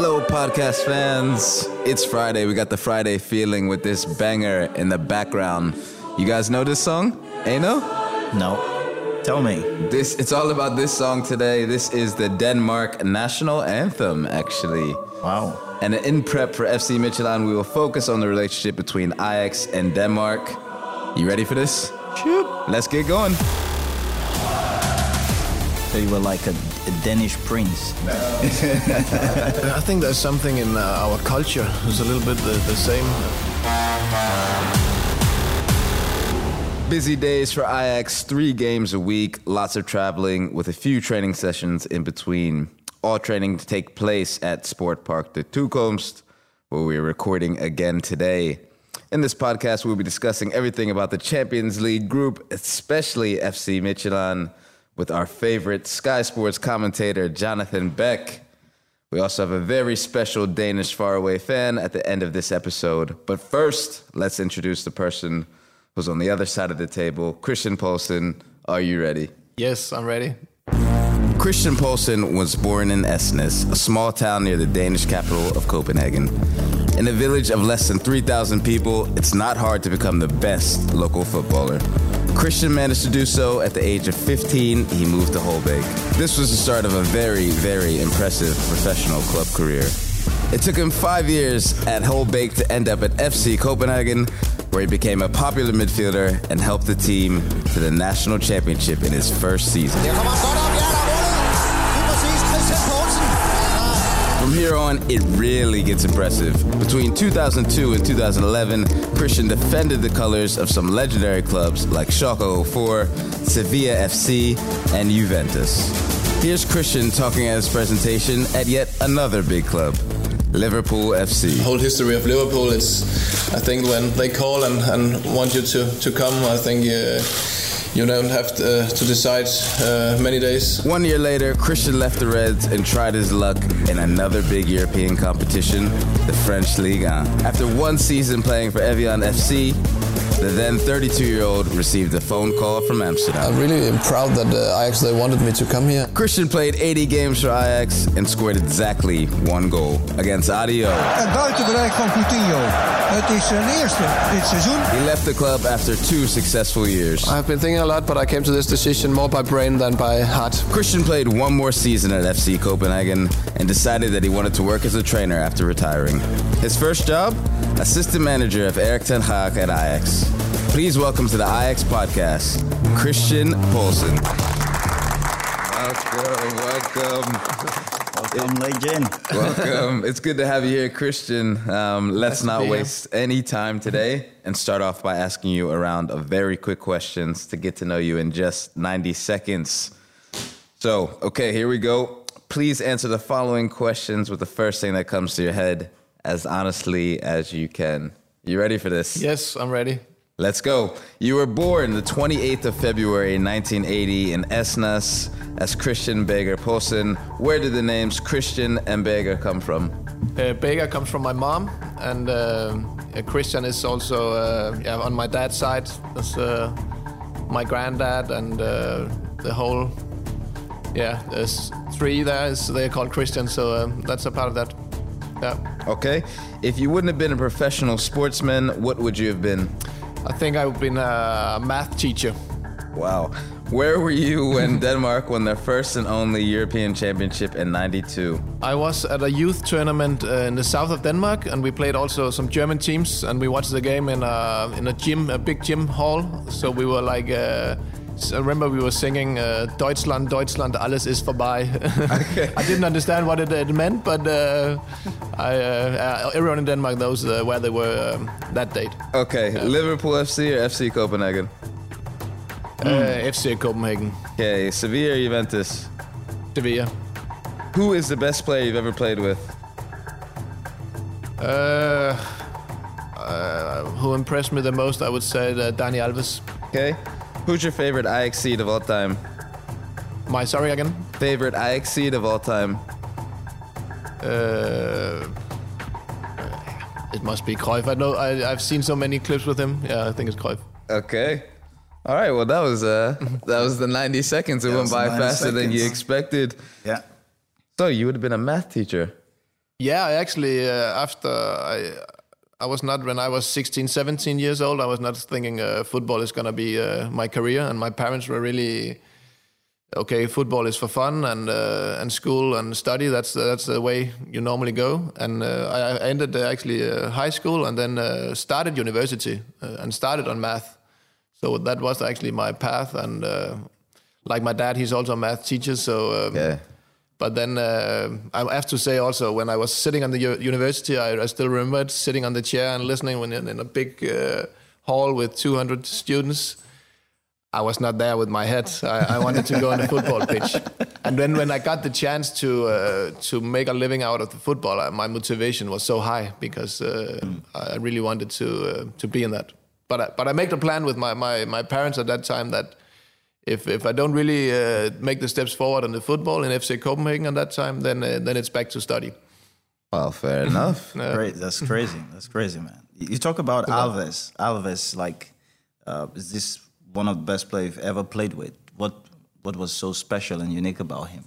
Hello, podcast fans. It's Friday. We got the Friday feeling with this banger in the background. You guys know this song? Enoh? No. No. Tell me. This it's all about this song today. This is the Denmark national anthem, actually. Wow. And in prep for FC Midtjylland, we will focus on the relationship between Ajax and Denmark. You ready for this? Sure. Let's get going. You were like a, a Danish prince. I think there's something in uh, our culture who's a little bit the, the same. Busy days for Ajax, three games a week, lots of traveling with a few training sessions in between. All training to take place at Sport Park de Toekomst, where we're recording again today. In this podcast, we'll be discussing everything about the Champions League group, especially FC Midtjylland, with our favorite Sky Sports commentator, Jonathan Beck. We also have a very special Danish faraway fan at the end of this episode. But first, let's introduce the person who's on the other side of the table, Christian Poulsen. Are you ready? Yes, I'm ready. Christian Poulsen was born in Asnæs, a small town near the Danish capital of Copenhagen. In a village of less than 3,000 people, it's not hard to become the best local footballer. Christian managed to do so at the age of 15. He moved to Holbæk. This was the start of a very, very impressive professional club career. It took him five years at Holbæk to end up at FC Copenhagen, where he became a popular midfielder and helped the team to the national championship in his first season. From here on, it really gets impressive. Between 2002 and 2011, Christian defended the colors of some legendary clubs like Schalke 04, Sevilla FC, and Juventus. Here's Christian talking at his presentation at yet another big club, Liverpool FC. whole history of Liverpool. It's, I think, when they call and, and want you to, to come, I think uh, you don't have to, uh, to decide uh, many days. One year later, Christian left the Reds and tried his luck in another big European competition, the French Ligue 1. After one season playing for Evian FC, the then 32 year old received a phone call from Amsterdam. I'm really proud that uh, Ajax they wanted me to come here. Christian played 80 games for Ajax and scored exactly one goal against Adio. En buiten bereik van Coutinho. Het is zijn eerste dit seizoen. He left the club after two successful years. I've been thinking a lot, but I came to this decision more by brain than by heart. Christian played one more season at FC Copenhagen and decided that he wanted to work as a trainer after retiring. His first job? Assistant manager of Erik ten Hag at Ajax. Please welcome to the Ajax podcast, Christian Poulsen. Welcome, welcome. Welcome, legend. Welcome. it's good to have you here, Christian. Um, let's to not be here. waste any time today and start off by asking you a round of very quick questions to get to know you in just 90 seconds. So, okay, here we go. Please answer the following questions with the first thing that comes to your head as honestly as you can. You ready for this? Yes, I'm ready. Let's go. You were born the 28th of February 1980 in Asnæs as Christian Bager Poulsen. Where did the names Christian and Bager come from? Uh, comes from my mom, and uh, uh, Christian is also uh, yeah, on my dad's side. That's uh, my granddad, and uh, the whole yeah, there's three there. Is they're called Christian, so um, that's a part of that. Yeah, Okay. If you wouldn't have been a professional sportsman, what would you have been? I think I've been a math teacher. Wow. Where were you when Denmark won their first and only European Championship in 92? I was at a youth tournament uh, in the south of Denmark, and we played also some German teams, and we watched the game in a in a gym, a big gym hall. So we were like, uh, I remember we were singing uh, "Deutschland, Deutschland, alles ist vorbei." I didn't understand what it, it meant, but uh, I, uh, uh, everyone in Denmark knows uh, where they were um, that date. Okay. Liverpool FC or FC Copenhagen? Uh, FC Copenhagen, Okay. Sevilla or Juventus? Sevilla. Who is the best player you've ever played with? Uh, uh, who impressed me the most, I would say, Dani Alves. Okay. Who's your favorite Ajax seed of all time? My sorry again. Favorite Ajax seed of all time? Uh, it must be Cruyff. I know. I, I've seen so many clips with him. Yeah, I think it's Cruyff. Okay. All right. Well, that was uh, that was the 90 seconds. It went by 90 faster than you expected. Yeah. So you would have been a math teacher. Yeah, I actually uh, after I I was not when I was 16, 17 years old. I was not thinking uh, football is gonna be uh, my career, and my parents were really okay. Football is for fun, and uh, and school and study. That's that's the way you normally go. And uh, I, I ended actually uh, high school, and then uh, started university, and started on math. So that was actually my path, and like my dad, he's also a math teacher. So um, Yeah. But then uh, I have to say also, when I was sitting on the university, I, I still remembered sitting on the chair and listening when in, in a big uh, hall with 200 students. I was not there with my head. I, I wanted to go on the football pitch. And then when I got the chance to uh, to make a living out of the football, uh, my motivation was so high because uh, I really wanted to uh, to be in that. But I, but I made a plan with my, my, my parents at that time that if if I don't really uh, make the steps forward in the football in FC Copenhagen at that time, then uh, then it's back to study. Well, fair enough. Great. That's crazy. That's crazy, man. You you talk about Alves. Alves, like, uh, is this one of the best players you've ever played with? What What was so special and unique about him?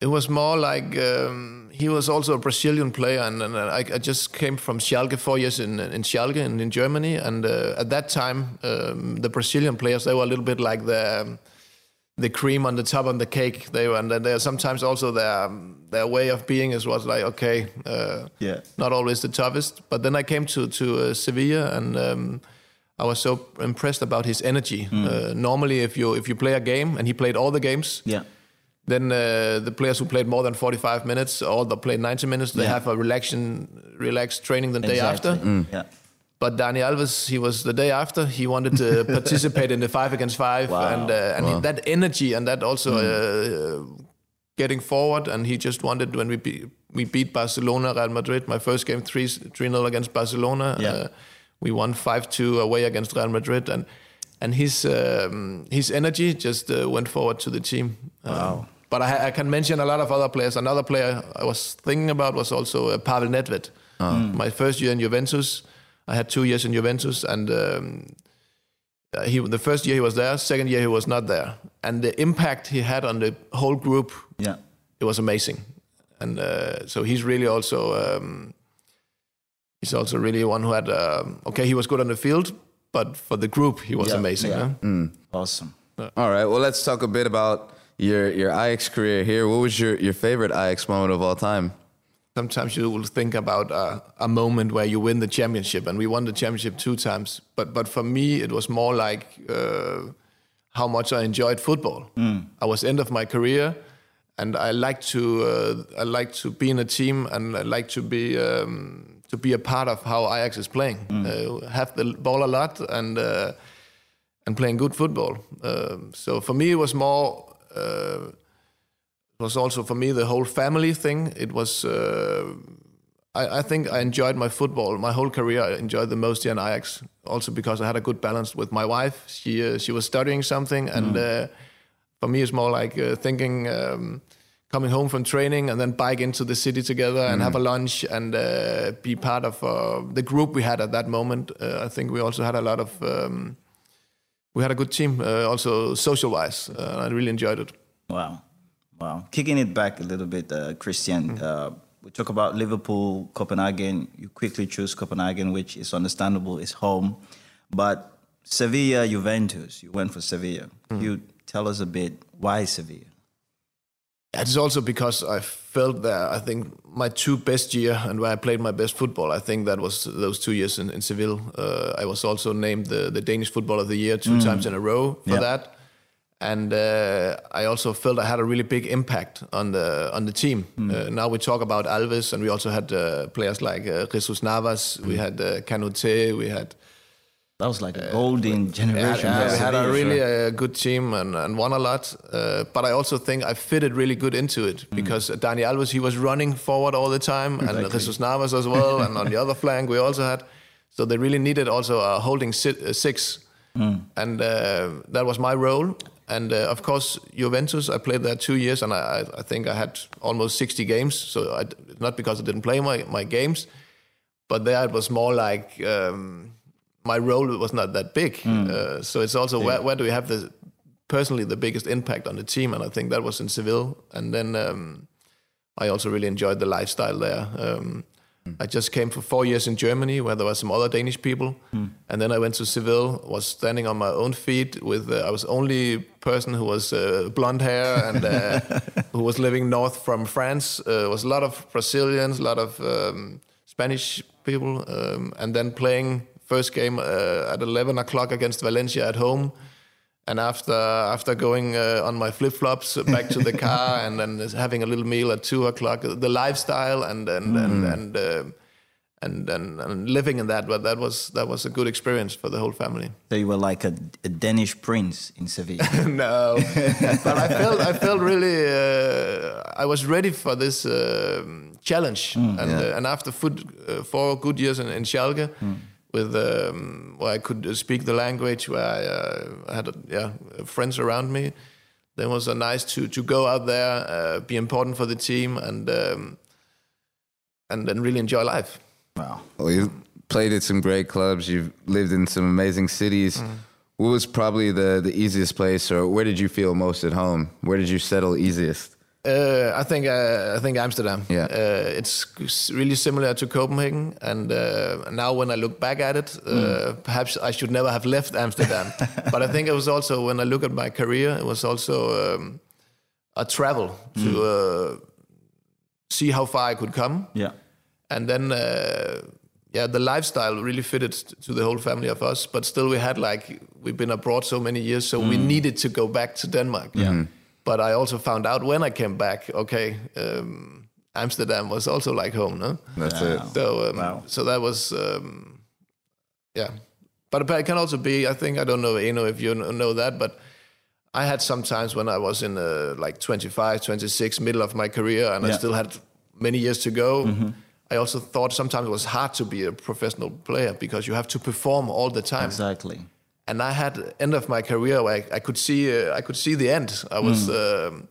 It was more like um, he was also a Brazilian player, and, and I, I just came from Schalke four years in in Schalke in, in Germany, and uh, at that time um, the Brazilian players they were a little bit like the um, the cream on the top of the cake. They were, and they sometimes also their their way of being is was like okay, uh, Yeah. not always the toughest. But then I came to to uh, Sevilla and. Um, I was so impressed about his energy. Uh, normally, if you if you play a game, and he played all the games, Yeah. Then uh, the players who played more than 45 minutes or that played 90 minutes, they Yeah. have a relaxation, relaxed training the day Exactly. after. Yeah. But Dani Alves, he was the day after. He wanted to participate in the five against five, Wow. and uh, and he- that energy and that also uh, getting forward. And he just wanted when we be, we beat Barcelona, Real Madrid. My first game three three 0 against Barcelona. Yeah. Uh, we won five two away against Real Madrid, and and his um, his energy just uh, went forward to the team. Um, But I, I can mention a lot of other players. Another player I was thinking about was also uh, Pavel Nedved. My first year in Juventus, I had two years in Juventus, and um, uh, he the first year he was there, second year he was not there, and the impact he had on the whole group, Yeah. it was amazing. And uh, so he's really also um, he's also really one who had um, okay he was good on the field, but for the group he was Yeah, amazing. yeah. huh? Awesome. All right. Well, let's talk a bit about your your Ajax career here. What was your your favorite Ajax moment of all time? sometimes you will think about uh, a moment where you win the championship, and we won the championship two times. But but for me, it was more like uh, how much I enjoyed football. I was end of my career, and I like to uh, I like to be in a team, and I like to be um, to be a part of how Ajax is playing. Uh, have the ball a lot and uh, and playing good football. So for me, it was more. Uh, it was also for me the whole family thing. It was. Uh, I, I think I enjoyed my football my whole career. I enjoyed the most here in Ajax, also because I had a good balance with my wife. She uh, she was studying something, and uh, for me it's more like uh, thinking. Um, Coming home from training and then bike into the city together and have a lunch and uh, be part of uh, the group we had at that moment. Uh, I think we also had a lot of um, we had a good team, uh, also social wise. Uh, I really enjoyed it. Wow. Wow. Kicking it back a little bit, uh, Christian, Mm-hmm. uh, we talk about Liverpool, Copenhagen. You quickly choose Copenhagen, which is understandable, it's home. But Sevilla, Juventus, you went for Sevilla. Mm. You tell us a bit why Sevilla? It's also because I felt that I think my two best year and where I played my best football, I think that was those two years in, in Seville. Uh, I was also named the, the Danish Football of the Year two times in a row for Yeah. that. And uh, I also felt I had a really big impact on the on the team. Uh, now we talk about Alves, and we also had uh, players like uh, Jesus Navas. We had uh, Kanouté. We had That was like a golden generation. yeah, for we had a really uh, good team and, and won a lot. Uh, but I also think I fitted really good into it Mm. because Dani Alves he was running forward all the time, and Jesus Navas as well, and on the other flank we also had. So they really needed also a holding si- uh, six, Mm. and uh, that was my role. And uh, of course, Juventus, I played there two years, and I, I- I think I had almost 60 games. So I, not because I didn't play my, my games, but there it was more like um, my role was not that big. Uh, so it's also where, where do we have the personally the biggest impact on the team, and I think that was in Seville. And then um, I also really enjoyed the lifestyle there. Um, I just came for four years in Germany, where there were some other Danish people, and then I went to Seville. Was standing on my own feet. With uh, I was only person who was uh, blonde hair and uh, who was living north from France. Uh, was a lot of Brazilians, a lot of um, Spanish people, um, and then playing first game uh, at 11 o'clock against Valencia at home. And after after going uh, on my flip flops back to the car and then having a little meal at two o'clock, the lifestyle and and and and, uh, and and and living in that, but that was that was a good experience for the whole family. So you were like a, a Danish prince in Seville. no, but I felt I felt really uh, I was ready for this um challenge, and uh, and after food, uh, four good years in, in Schalke. With um, where I could speak the language, where I uh, had yeah friends around me, then it was uh, nice to to go out there, uh, be important for the team, and um, and then really enjoy life. wow. Well, you've played at some great clubs. You've lived in some amazing cities. What was probably the, the easiest place, or where did you feel most at home? Where did you settle easiest? Uh, I think uh, I think Amsterdam. Yeah. uh, it's really similar to Copenhagen, and uh, now when I look back at it, uh, perhaps I should never have left Amsterdam. but I think it was also when I look at my career, it was also um, a travel to uh, see how far I could come, Yeah. and then. Uh, yeah, the lifestyle really fitted to the whole family of us, but still we had like we've been abroad so many years, so we needed to go back to Denmark. Yeah. But I also found out when I came back, okay, um, Amsterdam was also like home, no? That's it. So, um, Wow. so that was, um, yeah. But it can also be, I think, I don't know, you know, if you know that, but I had some times when I was in uh, like 25, 26, middle of my career, and I Yeah. Mm-hmm. still had many years to go. I also thought sometimes it was hard to be a professional player because you have to perform all the time Exactly. And I had end of my career where I, I could see uh, I could see the end. I was, um,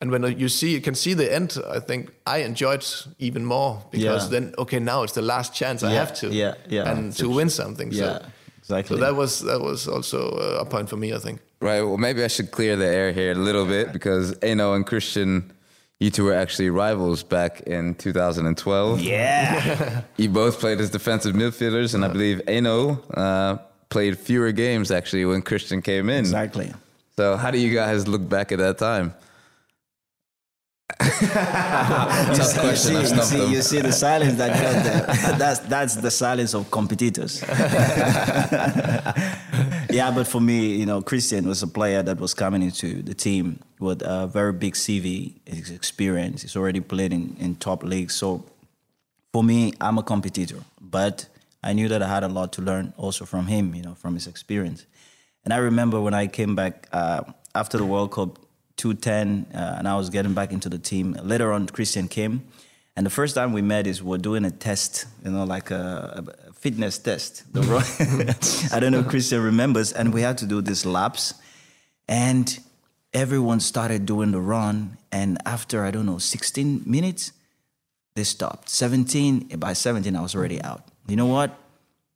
and when you see you can see the end, I think I enjoyed even more because Yeah. then okay now it's the last chance I have to yeah, yeah. and to win something. Yeah. So, Exactly. so that was that was also uh, a point for me. I think. Right. Well, maybe I should clear the air here a little bit because Enoh and Christian, you two were actually rivals back in 2012. yeah. You both played as defensive midfielders, and I believe Enoh uh, played fewer games actually when Christian came in. exactly. So, how do you guys look back at that time? Tough You question. See, you, see, them. you see the silence that got there. that's that's the silence of competitors. yeah, but for me, you know, Christian was a player that was coming into the team with a very big CV, experience. He's already played in, in top leagues. So for me, I'm a competitor, but I knew that I had a lot to learn also from him, you know, from his experience. And I remember when I came back uh, after the World Cup 210, uh, and I was getting back into the team. Later on, Christian came, and the first time we met is we're doing a test, you know, like a, a fitness test. I don't know if Christian remembers, and we had to do these laps, and everyone started doing the run, and after I don't know 16 minutes, they stopped. 17 by 17, I was already out. You know what?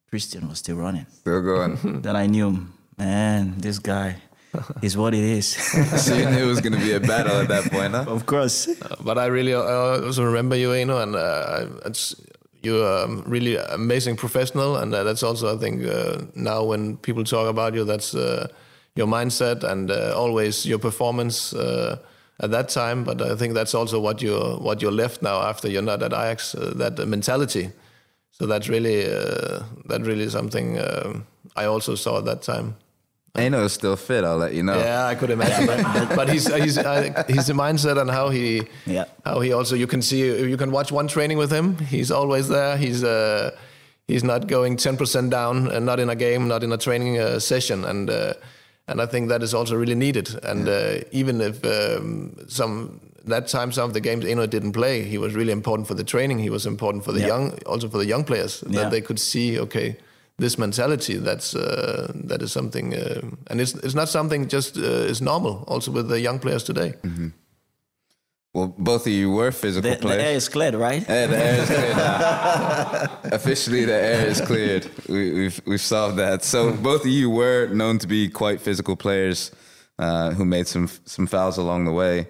Christian was still running. Still going. Then I knew, man, this guy is what it is. so you knew it was going to be a battle at that point, huh? of course. But I really uh, also remember you, you know, and uh, it's you're a really amazing professional, and uh, that's also I think uh, now when people talk about you, that's uh, your mindset and uh, always your performance uh, at that time. But I think that's also what you what you're left now after you're not at Ajax. Uh, that mentality. So that's really uh, that really something uh, I also saw at that time. Enoh is still fit, I'll let you know. Yeah, I could imagine. but, but he's he's uh, he's a mindset and how he Yeah. how he also you can see you can watch one training with him. He's always there. He's uh he's not going ten percent down and not in a game, not in a training uh, session, and uh, and I think that is also really needed. And uh, even if um, some that time some of the games Enoh didn't play, he was really important for the training. He was important for the Yeah. young, also for the young players Yeah. that they could see okay this mentality that's uh, that is something uh, and it's it's not something just uh, is normal also with the young players today Well, both of you were physical The, the air is cleared, right? Yeah, the air is cleared now. Officially, the air is cleared. We, we've we've solved that. So both of you were known to be quite physical players uh, who made some some fouls along the way.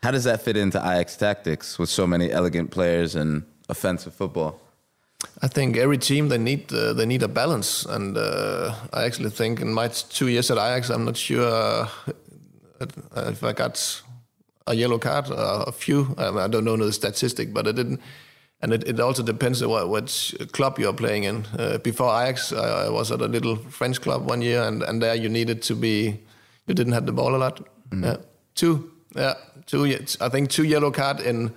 How does that fit into Ajax tactics with so many elegant players and offensive football? I think every team they need uh, they need a balance, and uh, I actually think in my two years at Ajax, I'm not sure uh, if I got a yellow card, uh, a few. I, I don't know the statistic, but I didn't. And it, it also depends on what which club you're playing in. Uh, before Ajax, I, I was at a little French club one year, and, and there you needed to be, you didn't have the ball a lot. Mm. Yeah. Two, yeah, two. I think two yellow card in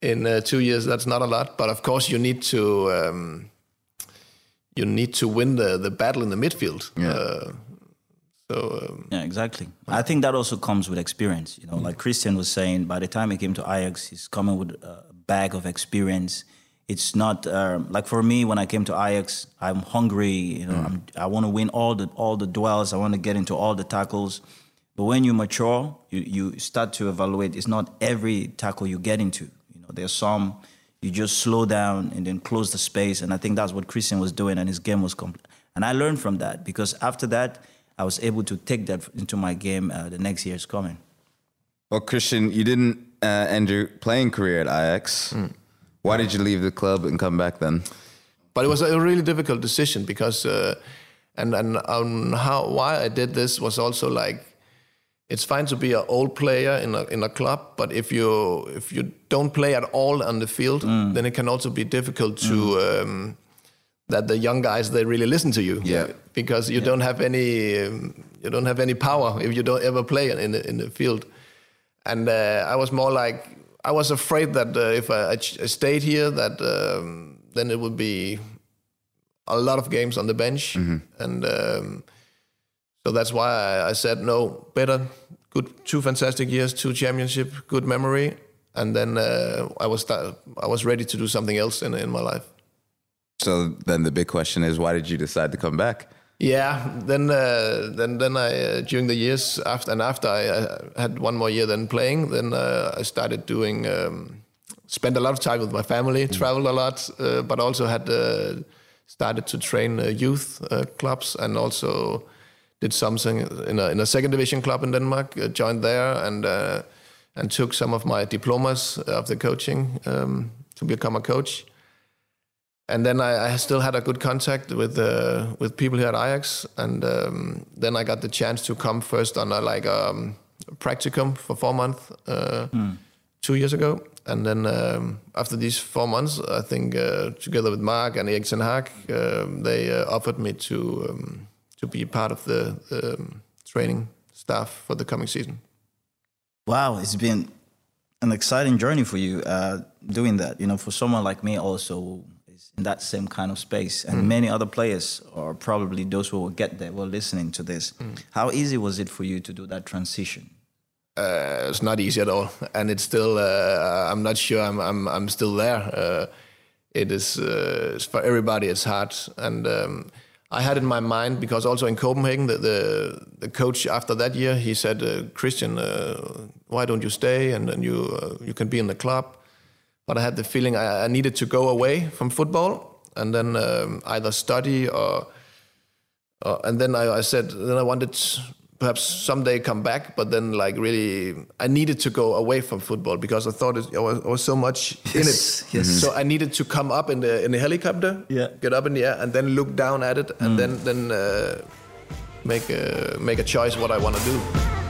in uh, two years. That's not a lot, but of course you need to um, you need to win the the battle in the midfield. Yeah. Uh, so um, yeah, exactly. I think that also comes with experience. You know, like Christian was saying, by the time he came to Ajax, he's coming with a bag of experience. It's not um, like for me when I came to Ajax, I'm hungry. You know, mm. i want to win all the all the duels. I want to get into all the tackles. But when you mature, you you start to evaluate. It's not every tackle you get into. You know, there's some you just slow down and then close the space. And I think that's what Christian was doing, and his game was complete. And I learned from that because after that I was able to take that into my game uh, the next years coming. Well, Christian, you didn't uh, end your playing career at Ajax. Mm. Why did you leave the club and come back then? But it was a really difficult decision because, uh, and and um, how why I did this was also like, it's fine to be an old player in a in a club, but if you if you don't play at all on the field, mm. then it can also be difficult to. Mm. Um, that the young guys they really listen to you. Yeah. Because you yeah. don't have any um, you don't have any power if you don't ever play in the, in the field. And uh, I was more like I was afraid that uh, if I, I, stayed here, that um, then it would be a lot of games on the bench, mm-hmm. and um, so that's why I, I, said no. Better, good, two fantastic years, two championship, good memory, and then uh, I was I was ready to do something else in in my life. So then the big question is, why did you decide to come back? Yeah, then uh, then then I uh, during the years after and after I, I had one more year then playing, then uh, I started doing um, spent a lot of time with my family, mm. traveled a lot, uh, but also had uh, started to train uh, youth clubs and also did something in a in a second division club in Denmark. joined there and and took some of my diplomas of the coaching um, to become a coach and then I, I, still had a good contact with uh, with people here at Ajax, and um, then I got the chance to come first on a, like um, a practicum for four months uh, mm. two years ago, and then um, after these four months, I think uh, together with Mark and Erik ten Hag, um, they uh, offered me to um, to be part of the, the um, training staff for the coming season. Wow, it's been an exciting journey for you uh, doing that. You know, for someone like me, also in that same kind of space. And mm. many other players, or probably those who will get there, were listening to this. Mm. How easy was it for you to do that transition? Uh, it's not easy at all, and it's still. Uh, I'm not sure. I'm. I'm. I'm still there. Uh, it is uh, for everybody. It's hard, and um, I had in my mind because also in Copenhagen, the the, the coach after that year, he said, uh, "Christian, uh, why don't you stay and then you you can be in the club." But I had the feeling I, I needed to go away from football and then um, either study or, or and then I, I, said then I wanted perhaps someday come back, but then like really I needed to go away from football because I thought it, I, was, I was so much yes, in it. Yes. Mm-hmm. So I needed to come up in the in the helicopter, yeah. get up in the air, and then look down at it, and mm. then then uh, make a make a choice what I want to do.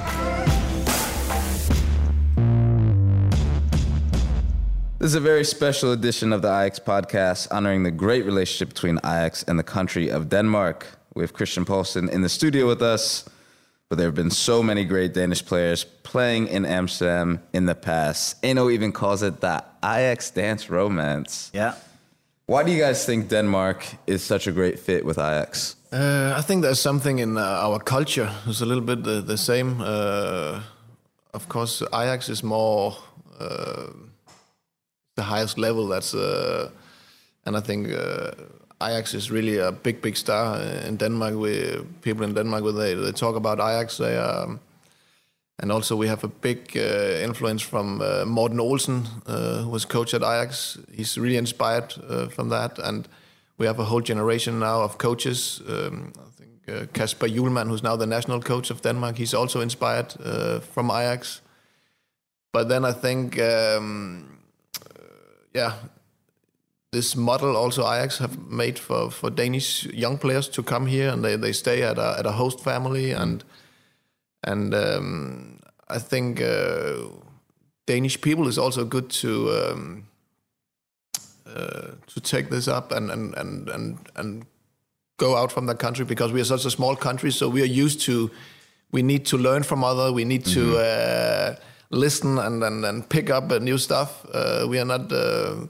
This is a very special edition of the Ajax podcast, honoring the great relationship between Ajax and the country of Denmark. We have Christian Poulsen in the studio with us, but there have been so many great Danish players playing in Amsterdam in the past. Enoh even calls it the Ajax Dansk romance. Yeah. Why do you guys think Denmark is such a great fit with Ajax? Uh, I think there's something in uh, our culture. It's a little bit the, the same. Uh, of course, Ajax is more uh, the highest level. That's uh, and I think uh, Ajax is really a big, big star in Denmark. We people in Denmark when they, they talk about Ajax, they um, and also we have a big uh, influence from uh, Morten Olsen, uh, who was coach at Ajax. He's really inspired uh, from that, and we have a whole generation now of coaches. Um, I think Kasper Hjulmand, who's now the national coach of Denmark, he's also inspired from Ajax but then I think, um, yeah, this model also Ajax have made for, for Danish young players to come here and they, they stay at a, at a host family and and um, I think uh, Danish people is also good to um, uh, to take this up and and and and and go out from that country because we are such a small country, so we are used to. We need to learn from other. We need to uh, listen and, and and pick up uh, new stuff. Uh, we are not. Uh,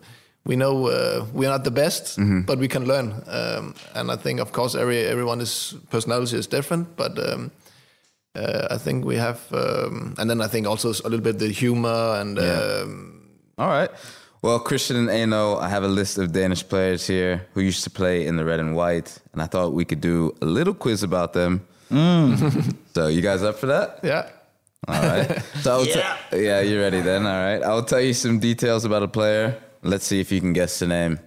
we know uh, we are not the best, but we can learn. Um, and I think, of course, every everyone's personality is different, but. Um, uh, I think we have, um, and then I think also a little bit the humor and um, All right. Well, Christian and Enoh, I have a list of Danish players here who used to play in the red and white, and I thought we could do a little quiz about them. so, you guys up for that? yeah, All right. So I'll te- Yeah. yeah, you ready then? All right. I'll tell you some details about a player. Let's see if you can guess the name.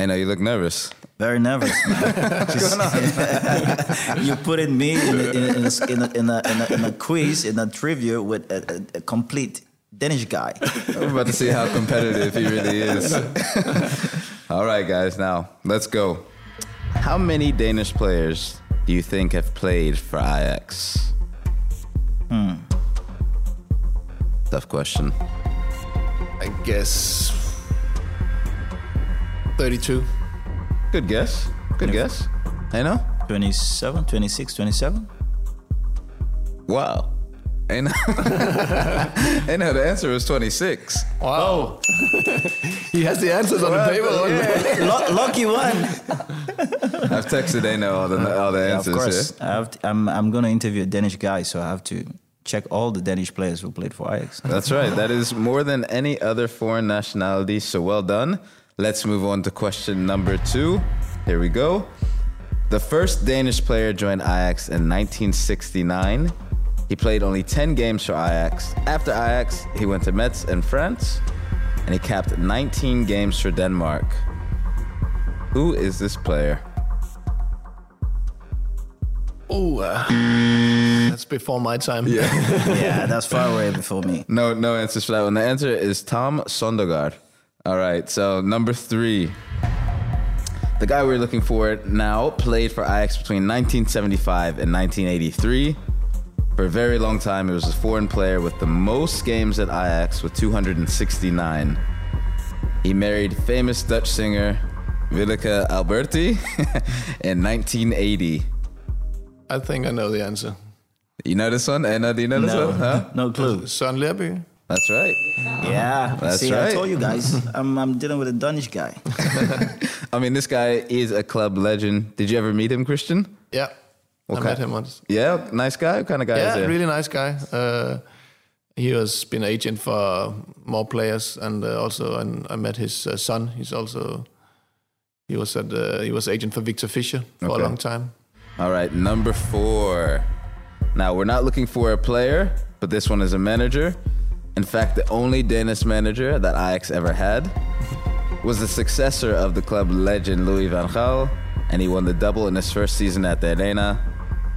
Enoh, you look nervous. Very nervous, man. Just- you put in me in, in, in, a, in, a, in, a, in, a, in a quiz, in a trivia with a, a, a complete Danish guy. I'm about to see how competitive he really is. All right, guys, now let's go. How many Danish players do you think have played for Ajax? Hmm. Tough question. I guess 32. Good guess. Good guess. Enoh? 27, 26, 27? Wow. Enoh. Enoh, the answer was 26. Wow. Oh. he has the answers on the paper. Lu- lucky one. I've texted Enoh all the, uh, all the Yeah, answers. of course. yeah? I have to, I'm, I'm going to interview a Danish guy, so I have to check all the Danish players who played for Ajax. That's right. That is more than any other foreign nationality. So well done. Let's move on to question number two. Here we go. The first Danish player joined Ajax in 1969. He played only 10 games for Ajax. After Ajax, he went to Metz in France and he capped 19 games for Denmark. Who is this player? Oh, uh, that's before my time. Yeah. yeah, that's far away before me. No, no answers for that one. The answer is Tom Sondergaard. All right, so number three. The guy we're looking for now played for Ajax between 1975 and 1983. For a very long time, he was a foreign player with the most games at Ajax with 269. He married famous Dutch singer Willeke Alberti in 1980. I think I know the answer. You know this one? Anna, do you know this No, one? Huh? no clue. Søren Lerby. That's right. Yeah, That's see, right. I told you guys, I'm, I'm dealing with a Danish guy. I mean, this guy is a club legend. Did you ever meet him, Christian? Yeah. I met him once. Yeah, nice guy. What kind of guy is Yeah, he? really nice guy. Uh, he has been agent for more players, and uh, also and I met his uh, son. He's also he was at uh, he was agent for Viktor Fischer for Okay. a long time. All right, number four. Now we're not looking for a player, but this one is a manager. In fact, the only Danish manager that Ajax ever had was the successor of the club legend Louis van Gaal, and he won the double in his first season at the Arena,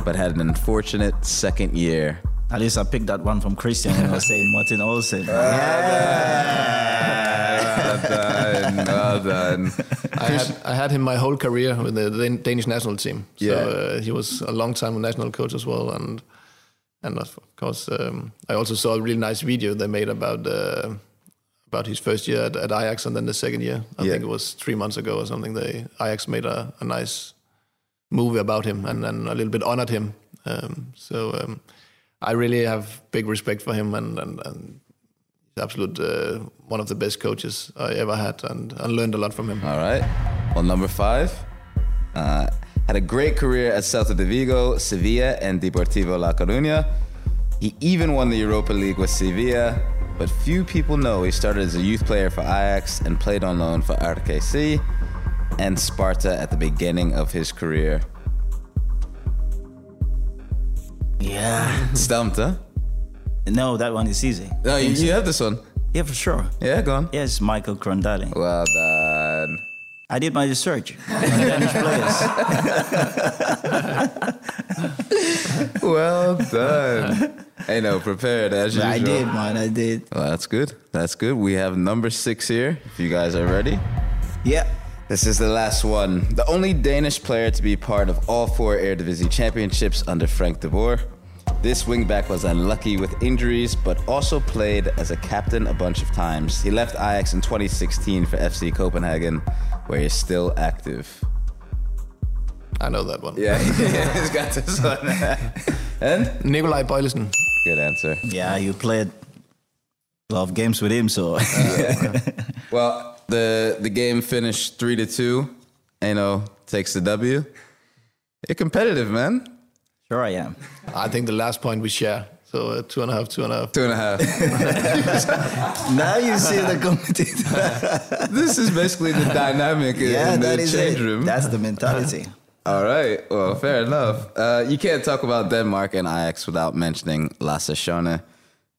but had an unfortunate second year. At least I picked that one from Christian when I was saying Morten Olsen. Well done, well done. I had I had him my whole career with the Danish national team. So Yeah. uh, he was a long time national coach as well, and and of course um, I also saw a really nice video they made about uh, about his first year at, at Ajax and then the second year. I Yeah. think it was three months ago or something. They Ajax made a, a nice movie about him and, and a little bit honored him. Um, so um, I really have big respect for him and and. and he's absolute uh, one of the best coaches I ever had, and, learned a lot from him. All right. Well, number five uh, had a great career at Celta de Vigo, Sevilla, and Deportivo La Coruña. He even won the Europa League with Sevilla, but few people know he started as a youth player for Ajax and played on loan for RKC and Sparta at the beginning of his career. Yeah. Stumped, huh? No, that one is easy. No, you, you have this one. Yeah, for sure. Yeah, go on. Yes, Michael Krohn-Dehli. Well done. I did my research on Danish players. Well done. hey, no, prepared as usual. I did, man. I did. Well, that's good. That's good. We have number six here. If you guys are ready. Yeah. This is the last one. The only Danish player to be part of all four Eredivisie championships under Frank de Boer. This wingback was unlucky with injuries, but also played as a captain a bunch of times. He left Ajax in 2016 for FC Copenhagen, where he's still active. I know that one. Yeah, he's got this one. and Nicolai Boilesen. good answer. Yeah, you played a lot of games with him, so uh, Well, the the game finished three to two. Enoh takes the W. You're competitive, man. sure I am. I think the last point we share. So uh, two and a half, two and a half. Two and a half. Now you see the competitor. this is basically the dynamic yeah, in that the is change it. room. That's the mentality. All right. Well, fair enough. Uh, you can't talk about Denmark and Ajax without mentioning Lasse Schöne.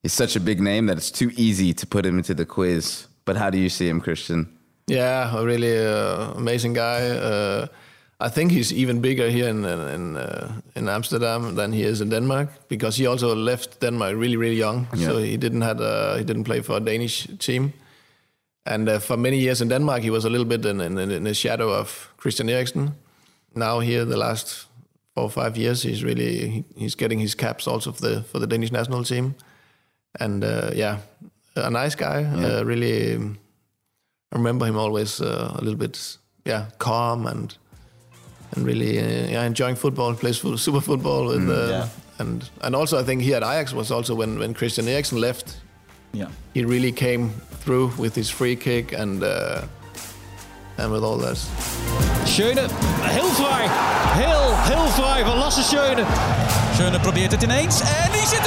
He's such a big name that it's too easy to put him into the quiz. But how do you see him, Christian? Yeah, a really uh, amazing guy. Uh, I think he's even bigger here in in uh, in Amsterdam than he is in Denmark because he also left Denmark really really young. So he didn't had uh, he didn't play for a Danish team, and uh, for many years in Denmark he was a little bit in, in, in the shadow of Christian Eriksen. Now here the last four or five years he's really he's getting his caps also for the for the Danish national team, and uh, yeah, a nice guy. Uh, really. um, I remember him always uh, a little bit, yeah, calm and and really uh, yeah, enjoying football. Plays full, super football with, uh, yeah. and and also I think he at Ajax was also when when Christian Eriksen left, Yeah. he really came through with his free kick and uh, and with all that. Schöne, heel vrij. Heel, heel vrij van Lasse Schöne. Schöne probeert het ineens en die zit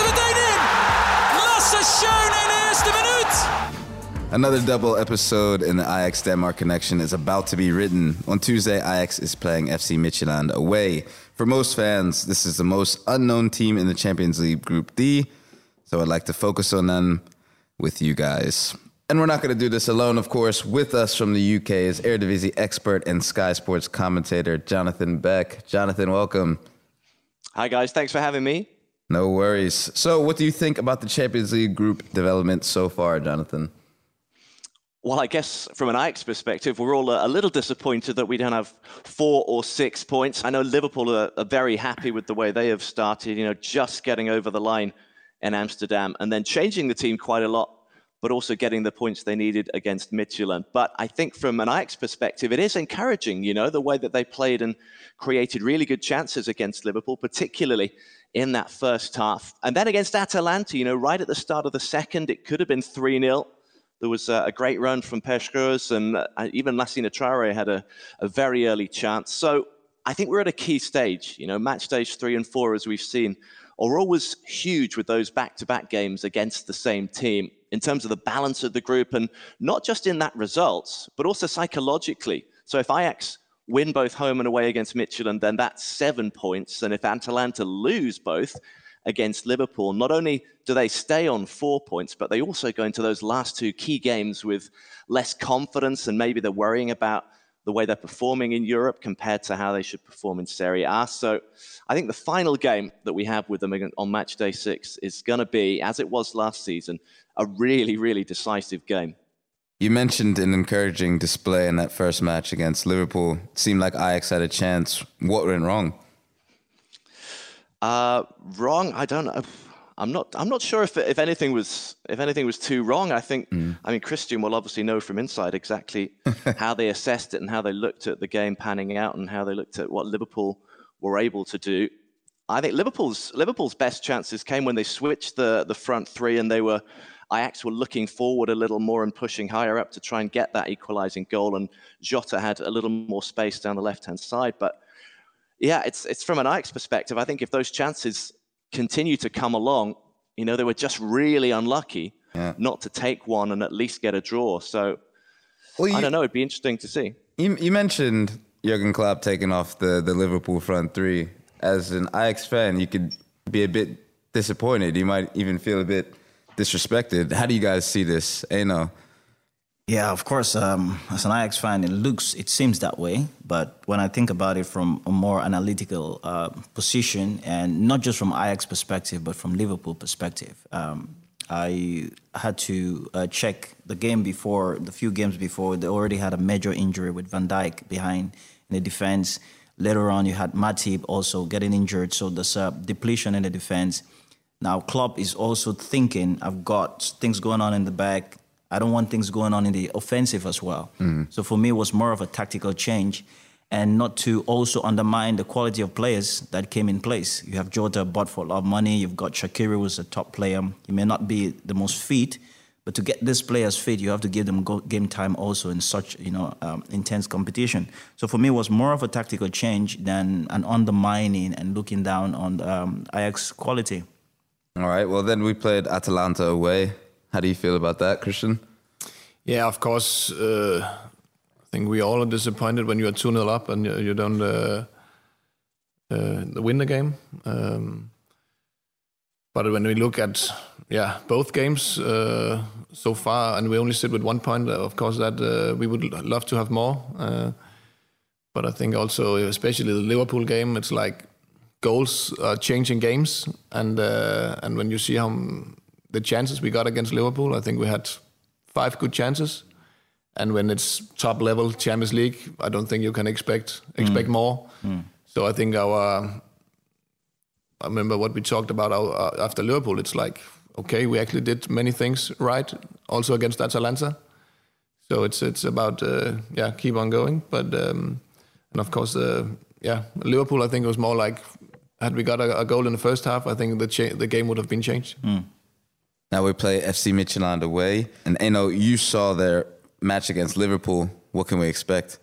Another double episode in the Ajax Denmark connection is about to be written. On Tuesday, Ajax is playing FC Midtjylland away. For most fans, this is the most unknown team in the Champions League Group D, so I'd like to focus on them with you guys. And we're not going to do this alone, of course. With us from the UK is Eredivisie expert and Sky Sports commentator Jonathan Beck. Jonathan, welcome. Hi, guys. Thanks for having me. No worries. So, what do you think about the Champions League Group development so far, Jonathan? Well, I guess from an Ajax perspective, we're all a, little disappointed that we don't have four or six points. I know Liverpool are, are very happy with the way they have started, you know, just getting over the line in Amsterdam and then changing the team quite a lot, but also getting the points they needed against Midtjylland. But I think from an Ajax perspective, it is encouraging, you know, the way that they played and created really good chances against Liverpool, particularly in that first half. And then against Atalanta, you know, right at the start of the second, it could have been 3 0. There was a, a great run from Peshkurs, and uh, even Lassina Traore had a, a very early chance. So I think we're at a key stage. You know, match stage three and four, as we've seen, are always huge with those back to back games against the same team in terms of the balance of the group, and not just in that results, but also psychologically. So if Ajax win both home and away against Midtjylland, then that's seven points. And if Atalanta lose both, against Liverpool, not only do they stay on four points, but they also go into those last two key games with less confidence and maybe they're worrying about the way they're performing in Europe compared to how they should perform in Serie A. So I think the final game that we have with them on match day six is going to be, as it was last season, a really, really decisive game. You mentioned an encouraging display in that first match against Liverpool. It seemed like Ajax had a chance. What went wrong? Uh, wrong. I don't know. I'm not. I'm not sure if if anything was if anything was too wrong. I think. I mean, Christian will obviously know from inside exactly how they assessed it and how they looked at the game panning out and how they looked at what Liverpool were able to do. I think Liverpool's Liverpool's best chances came when they switched the the front three and they were Ajax were looking forward a little more and pushing higher up to try and get that equalising goal. And Jota had a little more space down the left hand side, but yeah, it's it's from an Ajax perspective. I think if those chances continue to come along, you know, they were just really unlucky Yeah. not to take one and at least get a draw. So Well, I don't know. It'd be interesting to see. You, you mentioned Jurgen Klopp taking off the, the Liverpool front three. As an Ajax fan, you could be a bit disappointed. You might even feel a bit disrespected. How do you guys see this? Enoh? Yeah, of course. Um, as an Ajax fan, it looks, it seems that way. But when I think about it from a more analytical uh, position, and not just from Ajax perspective, but from Liverpool perspective, um, I had to uh, check the game before, the few games before. They already had a major injury with Van Dijk behind in the defense. Later on, you had Matip also getting injured, so there's a depletion in the defense. Now, Klopp is also thinking, I've got things going on in the back. I don't want things going on in the offensive as well. Mm. So for me, it was more of a tactical change and not to also undermine the quality of players that came in place. You have Jota bought for a lot of money. You've got Shaqiri, who's a top player. He may not be the most fit, but to get these players fit, you have to give them game time also in such you know um, intense competition. So for me, it was more of a tactical change than an undermining and looking down on um, Ajax quality. All right. Well, then we played Atalanta away. How do you feel about that, Christian? Yeah, of course. Uh, I think we all are disappointed when you are 2 0 up and you, you don't uh, uh, win the game. Um, but when we look at yeah both games uh, so far, and we only sit with one point, of course that uh, we would love to have more. Uh, but I think also, especially the Liverpool game, it's like goals are changing games, and and when you see how the chances we got against Liverpool, I think we had five good chances. And when it's top level Champions League, I don't think you can expect expect mm. more. Mm. So I think our I remember what we talked about uh, after Liverpool. It's like okay, we actually did many things right, also against Atalanta. So it's it's about uh, yeah, keep on going. But um, and of course, uh, yeah, Liverpool. I think it was more like had we got a, a goal in the first half, I think the cha- the game would have been changed. Mm. Now we play FC Midtjylland away, and Enoh, you saw their match against Liverpool. What can we expect?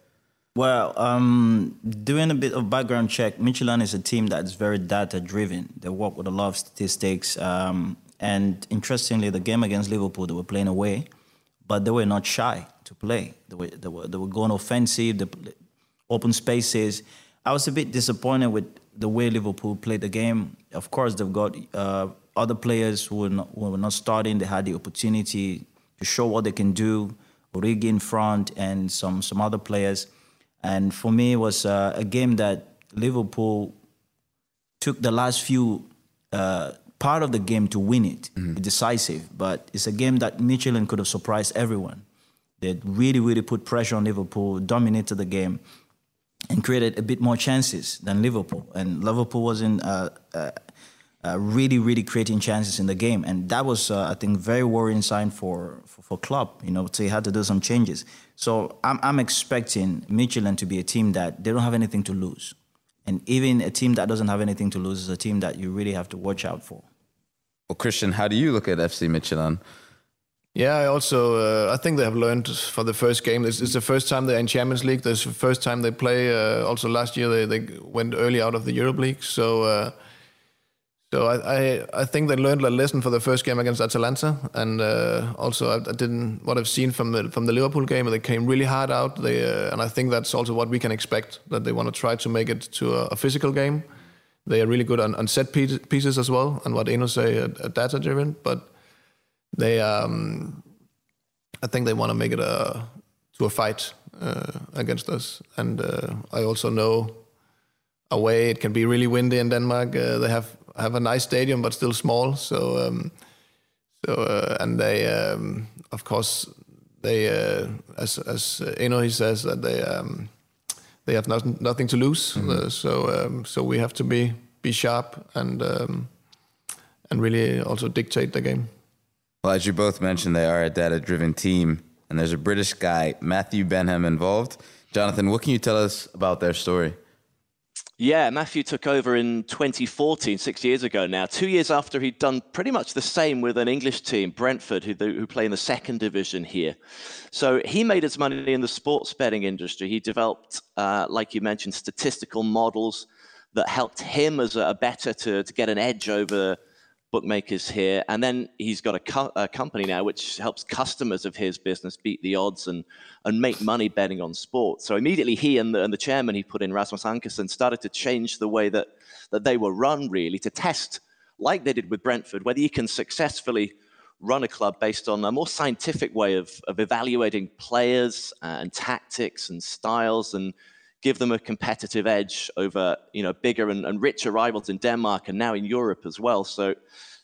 Well, um, doing a bit of background check, Midtjylland is a team that's very data driven. They work with a lot of statistics. Um, and interestingly, the game against Liverpool, they were playing away, but they were not shy to play. They were, they were, they were going offensive, the open spaces. I was a bit disappointed with the way Liverpool played the game. Of course, they've got uh, other players who were, not, who were not starting, they had the opportunity to show what they can do. Origi in front and some some other players. And for me, it was uh, a game that Liverpool took the last few uh, part of the game to win it, mm-hmm. decisive. But it's a game that Midtjylland could have surprised everyone. They really, really put pressure on Liverpool, dominated the game, and created a bit more chances than Liverpool. And Liverpool wasn't uh, uh really, really creating chances in the game. And that was, uh, I think, very worrying sign for, for, for Klopp, you know, so he had to do some changes. So I'm, I'm expecting Midtjylland to be a team that they don't have anything to lose. And even a team that doesn't have anything to lose is a team that you really have to watch out for. Well, Christian, how do you look at FC Midtjylland? Yeah, I also uh, I think they have learned for the first game. It's, it's, the first time they're in Champions League. It's the first time they play. Uh, also last year they, they went early out of the Europe League. So uh, so I, I, I think they learned a lesson for the first game against Atalanta, and uh, also I, I, didn't what I've seen from the from the Liverpool game. They came really hard out. They uh, and I think that's also what we can expect that they want to try to make it to a, a physical game. They are really good on, on set pieces as well, and what Enoh say, uh, data driven. But they, um, I think they want to make it a to a fight uh, against us. And uh, I also know away it can be really windy in Denmark. Uh, they have have a nice stadium, but still small. So, um, so uh, and they, um, of course, they uh, as as Enoh he says that they um, they have nothing nothing to lose. Mm -hmm. uh, so um, so we have to be be sharp and um, and really also dictate the game. Well, as you both mentioned, they are a data-driven team, and there's a British guy, Matthew Benham, involved. Jonathan, what can you tell us about their story? Yeah, Matthew took over in 2014, six years ago now, two years after he'd done pretty much the same with an English team, Brentford, who, who play in the second division here. So he made his money in the sports betting industry. He developed, uh, like you mentioned, statistical models that helped him as a, a better to, to get an edge over bookmakers here. And then he's got a, co- a, company now which helps customers of his business beat the odds and, and make money betting on sports. So immediately he and the, and the chairman he put in, Rasmus Ankersen, started to change the way that, that they were run, really, to test, like they did with Brentford, whether you can successfully run a club based on a more scientific way of, of evaluating players uh, and tactics and styles and give them a competitive edge over you know bigger and, and richer rivals in Denmark and now in Europe as well. So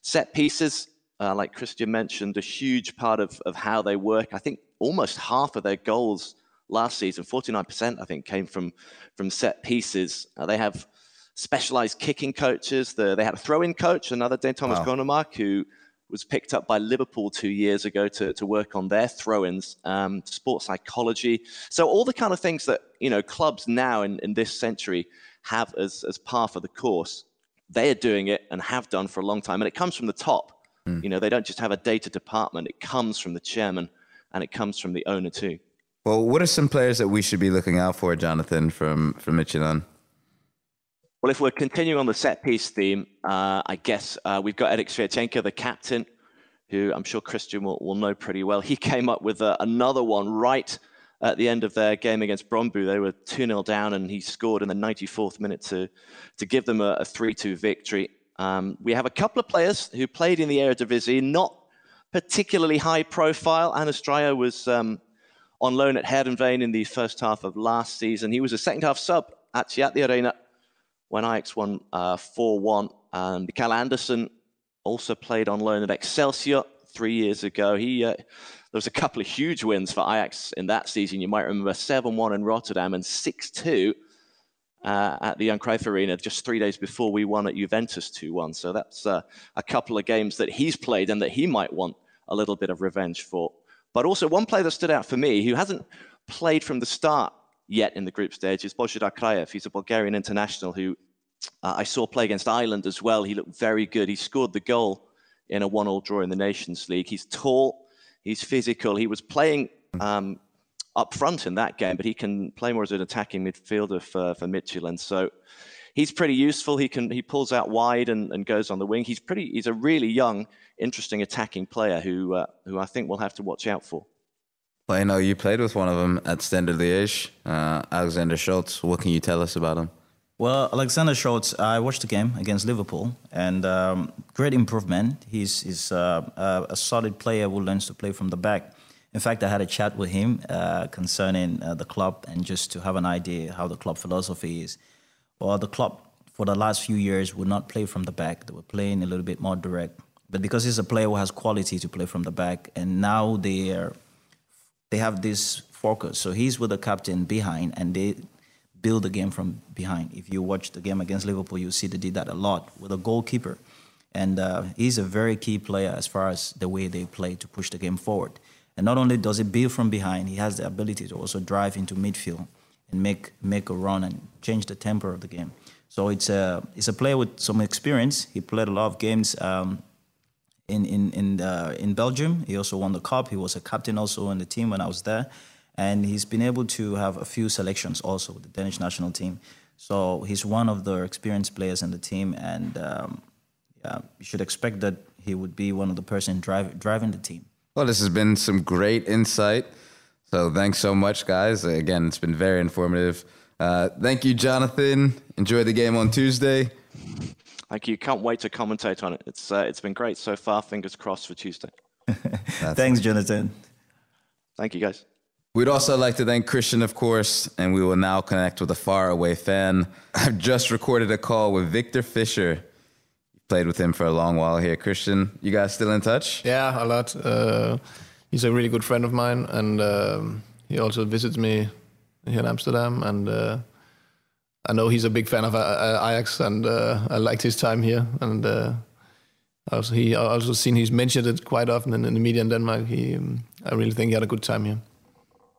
set pieces, uh, like Christian mentioned, a huge part of, of how they work. I think almost half of their goals last season, 49%, I think, came from from set pieces. Uh, they have specialized kicking coaches. The, they had a throw-in coach, another Dan Thomas wow. Grønnemark, who was picked up by Liverpool two years ago to, to work on their throw-ins, um, sports psychology. So all the kind of things that you know clubs now in, in this century have as, as part of the course, they are doing it and have done for a long time. And it comes from the top. Mm. You know, they don't just have a data department. It comes from the chairman and it comes from the owner too. Well, what are some players that we should be looking out for, Jonathan, from from Midtjylland? Well, if we're continuing on the set piece theme, uh, I guess uh, we've got Erik Sviatchenko, the captain, who I'm sure Christian will, will know pretty well. He came up with uh, another one right at the end of their game against Brøndby. They were 2 0 down, and he scored in the 94th minute to, to give them a 3 2 victory. Um, we have a couple of players who played in the Eredivisie, not particularly high profile. Dreyer was um, on loan at Heerenveen in the first half of last season. He was a second half sub actually at the Arena when Ajax won uh, 4 1. And Kjell Andersen also played on loan at Excelsior three years ago. He uh, there was a couple of huge wins for Ajax in that season. You might remember 7 1 in Rotterdam and 6 2 uh, at the Johan Cruyff Arena just three days before we won at Juventus 2 1. So that's uh, a couple of games that he's played and that he might want a little bit of revenge for. But also, one player that stood out for me who hasn't played from the start yet in the group stage is Božidar Krajev. He's a Bulgarian international who uh, I saw play against Ireland as well. He looked very good. He scored the goal in a one-all draw in the Nations League. He's tall, he's physical. He was playing um, up front in that game, but he can play more as an attacking midfielder for, for Midtjylland. So he's pretty useful. He can he pulls out wide and, and goes on the wing. He's pretty. He's a really young, interesting attacking player who uh, who I think we'll have to watch out for. Well, I know you played with one of them at Standard Liège, uh, Alexander Scholz. What can you tell us about him? Well, Alexander Scholz, I watched the game against Liverpool, and um, great improvement. He's, he's uh, a solid player who learns to play from the back. In fact, I had a chat with him uh, concerning uh, the club and just to have an idea how the club philosophy is. Well, the club for the last few years would not play from the back. They were playing a little bit more direct. But because he's a player who has quality to play from the back, and now they are, they have this focus. So he's with the captain behind, and they build the game from behind. If you watch the game against Liverpool, you see they did that a lot with a goalkeeper. And uh, he's a very key player as far as the way they play to push the game forward. And not only does he build from behind, he has the ability to also drive into midfield and make make a run and change the tempo of the game. So it's a it's a player with some experience. He played a lot of games um, in in in uh, in Belgium. He also won the cup. He was a captain also in the team when I was there and he's been able to have a few selections also with the Danish national team. So he's one of the experienced players in the team, and um, yeah, you should expect that he would be one of the person drive, driving the team. Well, this has been some great insight. So thanks so much, guys. Again, it's been very informative. Uh, thank you, Jonathan. Enjoy the game on Tuesday. Thank you. Can't wait to commentate on it. It's uh, it's been great so far. Fingers crossed for Tuesday. Thanks, Jonathan. Thank you, guys. We'd also like to thank Christian, of course, and we will now connect with a faraway fan. I've just recorded a call with Viktor Fischer. Played with him for a long while here. Christian, you guys still in touch? Yeah, a lot. Uh, he's a really good friend of mine, and um, he also visits me here in Amsterdam. And uh, I know he's a big fan of uh, Ajax, and uh, I liked his time here. And uh, also, he also seen he's mentioned it quite often in, in the media in Denmark. He, um, I really think he had a good time here.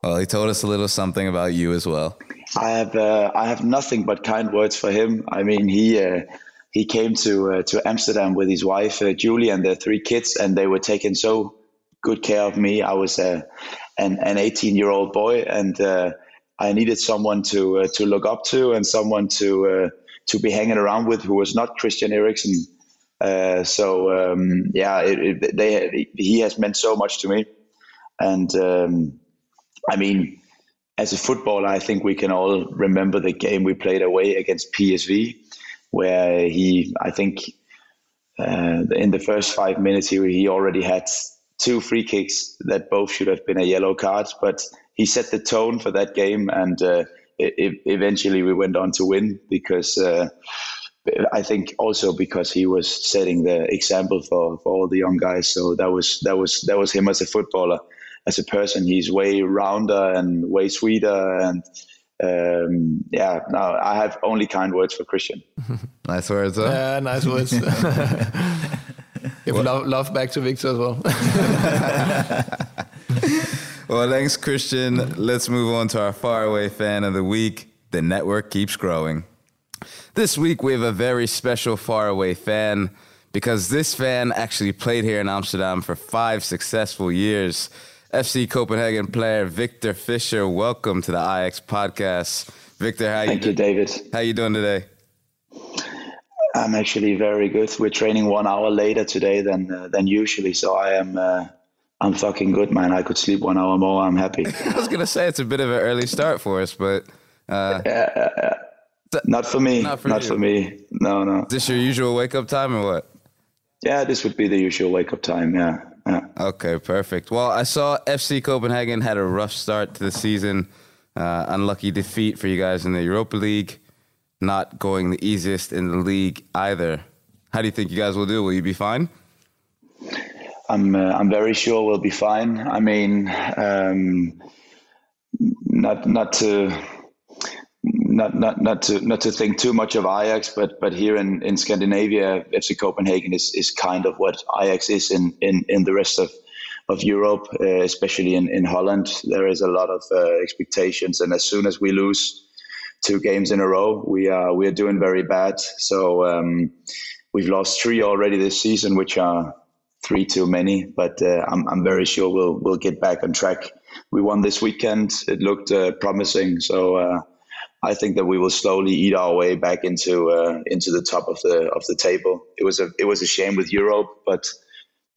Well, he told us a little something about you as well. I have uh, I have nothing but kind words for him. I mean, he uh, he came to uh, to Amsterdam with his wife uh, Julie and their three kids, and they were taking so good care of me. I was uh, an an 18 year old boy, and uh, I needed someone to to look up to and someone to to be hanging around with who was not Christian Eriksen. so um, yeah, it, it, they he has meant so much to me, and. Um, I mean, as a footballer, I think we can all remember the game we played away against PSV, where he, I think, uh, in the first five minutes, he he already had two free kicks that both should have been a yellow card, but he set the tone for that game, and uh, it, eventually we went on to win because. Uh, I think also because he was setting the example for, for all the young guys. So that was that was that was him as a footballer, as a person. He's way rounder and way sweeter, and um, yeah. No, I have only kind words for Christian. nice words. Huh? Yeah, nice words. Give love, love back to Viktor as well. Well, thanks, Christian. Let's move on to our faraway fan of the week. The network keeps growing. This week we have a very special faraway fan because this fan actually played here in Amsterdam for five successful years. FC Copenhagen player Viktor Fischer, welcome to the Ajax podcast. Viktor, how Thank you, you David. How you doing today? I'm actually very good. We're training one hour later today than uh, than usually, so I am uh, I'm fucking good, man. I could sleep one hour more. I'm happy. I was gonna say it's a bit of an early start for us, but uh, yeah, yeah, not for me. Not for, not for me. No, no. Is this your usual wake up time or what? Yeah, this would be the usual wake up time. Yeah. yeah. Okay, perfect. Well, I saw FC Copenhagen had a rough start to the season. Uh, unlucky defeat for you guys in the Europa League. Not going the easiest in the league either. How do you think you guys will do? Will you be fine? I'm uh, I'm very sure we'll be fine. I mean, um, not not to not not not to not to think too much of Ajax, but but here in, in Scandinavia, FC Copenhagen is, is kind of what Ajax is in, in, in the rest of of Europe, uh, especially in, in Holland. There is a lot of uh, expectations, and as soon as we lose two games in a row, we are we are doing very bad. So um, we've lost three already this season, which are three too many. But uh, I'm I'm very sure we'll we'll get back on track. We won this weekend. It looked uh, promising. So uh, I think that we will slowly eat our way back into uh, into the top of the of the table. It was a it was a shame with Europe, but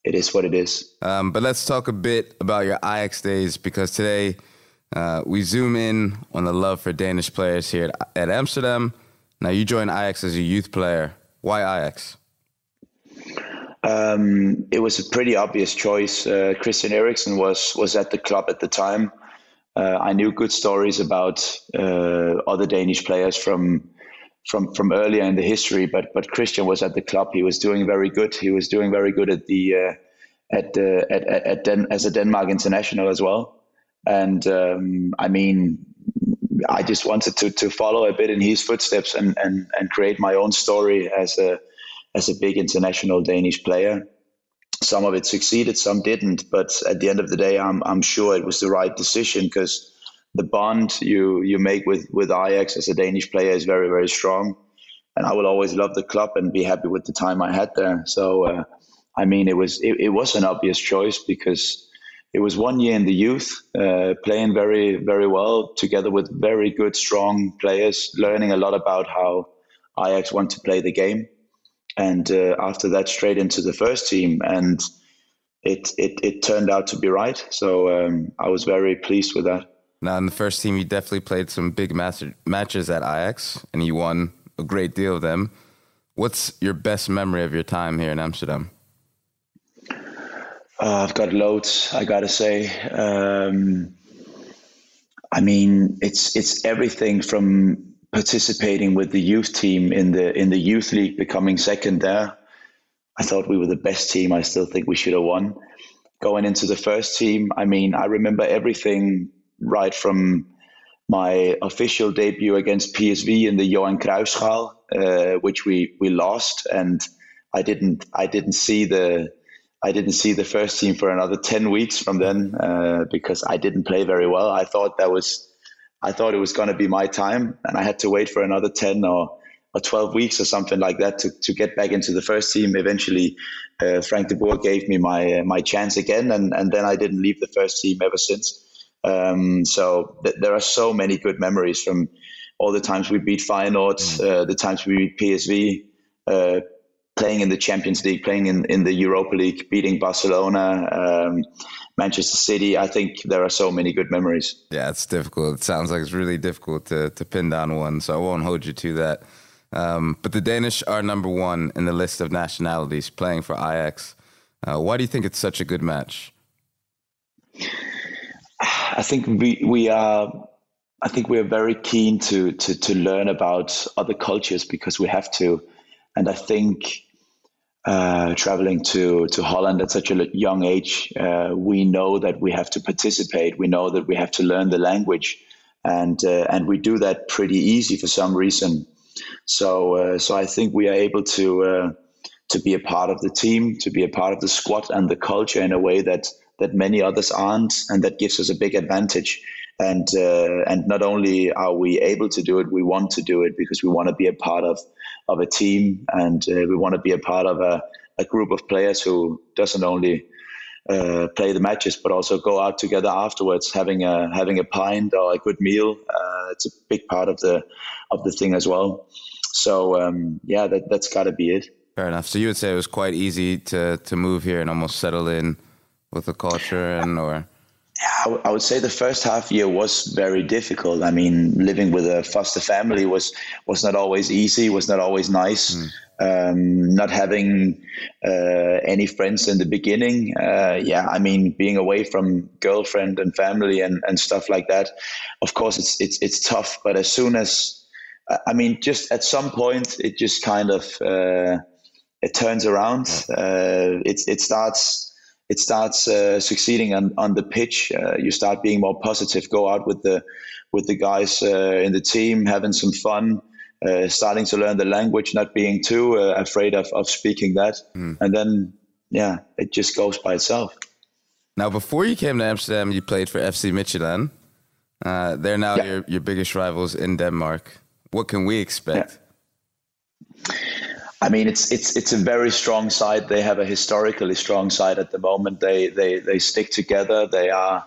it is what it is. Um, but let's talk a bit about your Ajax days because today uh, we zoom in on the love for Danish players here at, at Amsterdam. Now you joined Ajax as a youth player. Why Ajax? Um, it was a pretty obvious choice. Uh, Christian Eriksen was was at the club at the time uh, I knew good stories about uh, other Danish players from from from earlier in the history, but but Christian was at the club. He was doing very good. He was doing very good at the uh, at the at at, at Den- as a Denmark international as well. And um, I mean, I just wanted to to follow a bit in his footsteps and and and create my own story as a as a big international Danish player some of it succeeded, some didn't. But at the end of the day, I'm I'm sure it was the right decision because the bond you you make with with Ajax as a Danish player is very very strong, and I will always love the club and be happy with the time I had there. So uh, I mean, it was it, it, was an obvious choice because it was one year in the youth, uh, playing very very well together with very good strong players, learning a lot about how Ajax want to play the game and uh, after that straight into the first team and it, it, it turned out to be right. So um, i was very pleased with that. Now in the first team you definitely played some big match- matches at ajax and you won a great deal of them. What's your best memory of your time here in amsterdam? Uh, i've got loads i gotta say. Um, i mean it's it's everything from participating with the youth team in the in the youth league, becoming second there. I thought we were the best team. I still think we should have won. Going into the first team, I mean, I remember everything right from my official debut against PSV in the Johan Cruyffschaal, uh, which we we lost, and I didn't I didn't see the I didn't see the first team for another ten weeks from then uh, because I didn't play very well. I thought that was I thought it was going to be my time, and I had to wait for another ten or or 12 weeks or something like that to, to get back into the first team. Eventually, uh, Frank de Boer gave me my uh, my chance again, and, and then I didn't leave the first team ever since. Um, so th- there are so many good memories from all the times we beat Feyenoord, mm. uh, the times we beat PSV, uh, playing in the Champions League, playing in, in the Europa League, beating Barcelona. Um, Manchester City. I think there are so many good memories. Yeah, it's difficult. It sounds like it's really difficult to, to pin down one, so I won't hold you to that. Um, but the Danish are number one in the list of nationalities playing for Ajax. Uh, why do you think it's such a good match? I think we we are. I think we are very keen to to to learn about other cultures because we have to, and I think uh, traveling to to Holland at such a young age, uh, we know that we have to participate. We know that we have to learn the language, and uh, and we do that pretty easy for some reason. So uh, so I think we are able to uh, to be a part of the team, to be a part of the squad and the culture in a way that that many others aren't, and that gives us a big advantage. And uh, and not only are we able to do it, we want to do it because we want to be a part of of a team, and uh, we want to be a part of a, a group of players who doesn't only uh, play the matches, but also go out together afterwards, having a having a pint or a good meal. Uh, it's a big part of the of the thing as well. So um, yeah, that that's got to be it. Fair enough. So you would say it was quite easy to to move here and almost settle in with the culture and or yeah, I would say the first half year was very difficult. I mean, living with a foster family was was not always easy, was not always nice. Mm. Um, not having uh, any friends in the beginning, uh, yeah, I mean, being away from girlfriend and family and, and stuff like that. Of course, it's it's it's tough. But as soon as, I mean, just at some point, it just kind of uh, it turns around. Uh, it it starts it starts uh, succeeding on, on the pitch. Uh, you start being more positive. Go out with the with the guys uh, in the team, having some fun, uh, starting to learn the language, not being too uh, afraid of, of speaking that, mm. and then yeah, it just goes by itself. Now, before you came to Amsterdam, you played for FC Midtjylland. Uh, they're now yeah. your, your biggest rivals in Denmark. What can we expect? Yeah. I mean, it's it's it's a very strong side. They have a historically strong side at the moment. They they they stick together. They are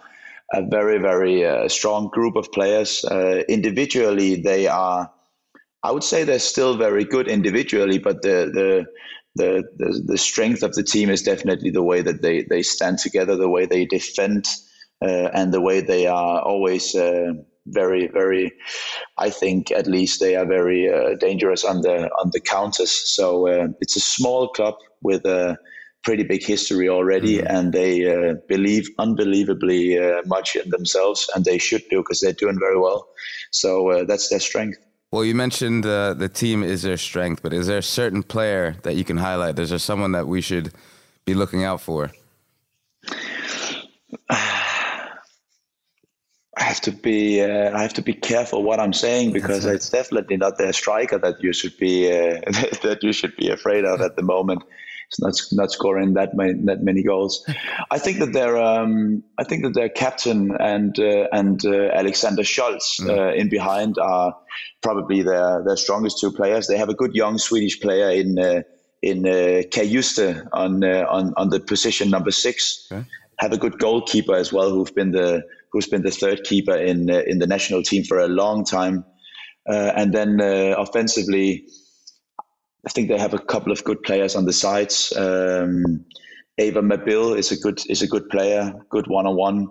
a very very uh, strong group of players. Uh, individually, they are. I would say they're still very good individually, but the the the, the, the strength of the team is definitely the way that they, they stand together, the way they defend, uh, and the way they are always uh, very, very. I think at least they are very uh, dangerous on the on the counters. So uh, it's a small club with a pretty big history already, mm-hmm. and they uh, believe unbelievably uh, much in themselves, and they should do because they're doing very well. So uh, that's their strength. Well, you mentioned uh, the team is their strength, but is there a certain player that you can highlight? Is there someone that we should be looking out for? I have to be uh, I have to be careful what I'm saying because it's definitely not the striker that you should be uh, that you should be afraid of at the moment. It's not not scoring that many that many goals. I think that their um, I think that their captain and uh, and uh, Alexander Scholz mm. Uh, in behind are probably their their strongest two players. They have a good young Swedish player in uh, in uh, Cajuste on on on the position number six. Okay. Have a good goalkeeper as well, who've been the who's been the third keeper in uh, in the national team for a long time. Uh, and then uh, offensively, I think they have a couple of good players on the sides. Um, Awer Mabil is a good is a good player, good one on one.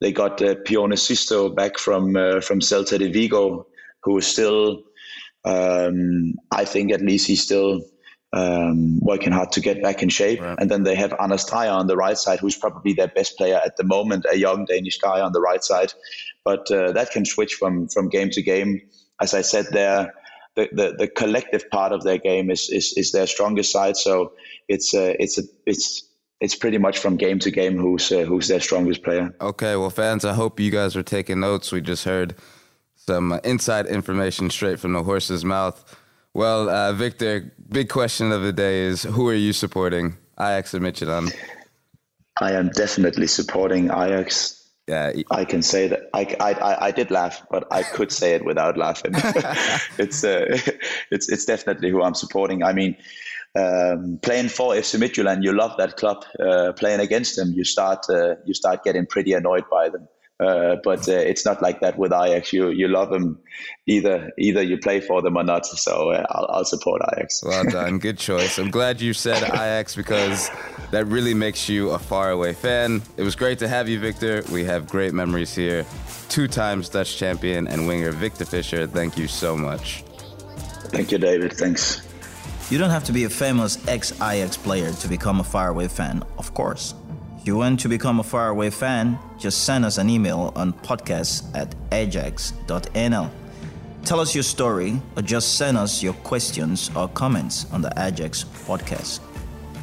They got uh, Pione Sisto back from uh, from Celta de Vigo, who is still, um, I think at least he's still um, working hard to get back in shape. Right. And then they have Dreyer on the right side, who's probably their best player at the moment, a young Danish guy on the right side. But uh, that can switch from from game to game. As I said, there. The, the, the collective part of their game is, is, is their strongest side. So it's uh, it's a, it's it's pretty much from game to game who's uh, who's their strongest player. Okay, well, fans, I hope you guys are taking notes. We just heard some inside information straight from the horse's mouth. Well, uh, Viktor, big question of the day is who are you supporting, Ajax or Midtjylland? I am definitely supporting Ajax. Yeah, I can say that. I, I, I did laugh, but I could say it without laughing. it's uh, it's it's definitely who I'm supporting. I mean, um, playing for FC Midtjylland, you love that club. Uh, playing against them, you start uh, you start getting pretty annoyed by them. Uh, but uh, it's not like that with Ajax. You you love them, either either you play for them or not. So uh, I'll, I'll support Ajax. Well done, good choice. I'm glad you said Ajax because that really makes you a faraway fan. It was great to have you, Viktor. We have great memories here. Two times Dutch champion and winger Viktor Fischer. Thank you so much. Thank you, David. Thanks. You don't have to be a famous ex Ajax player to become a faraway fan, of course. If you want to become a faraway fan, just send us an email on podcast at ajax.nl. Tell us your story or just send us your questions or comments on the Ajax podcast.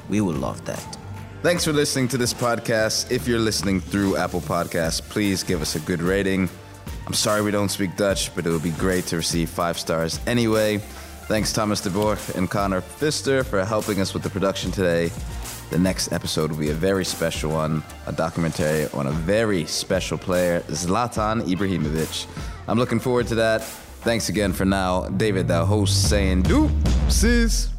We would love that. Thanks for listening to this podcast. If you're listening through Apple Podcasts, please give us a good rating. I'm sorry we don't speak Dutch, but it would be great to receive five stars anyway. Thanks, Thomas de Boer and Connor Pfister, for helping us with the production today. The next episode will be a very special one, a documentary on a very special player, Zlatan Ibrahimovic. I'm looking forward to that. Thanks again for now. David, the host, saying deuces.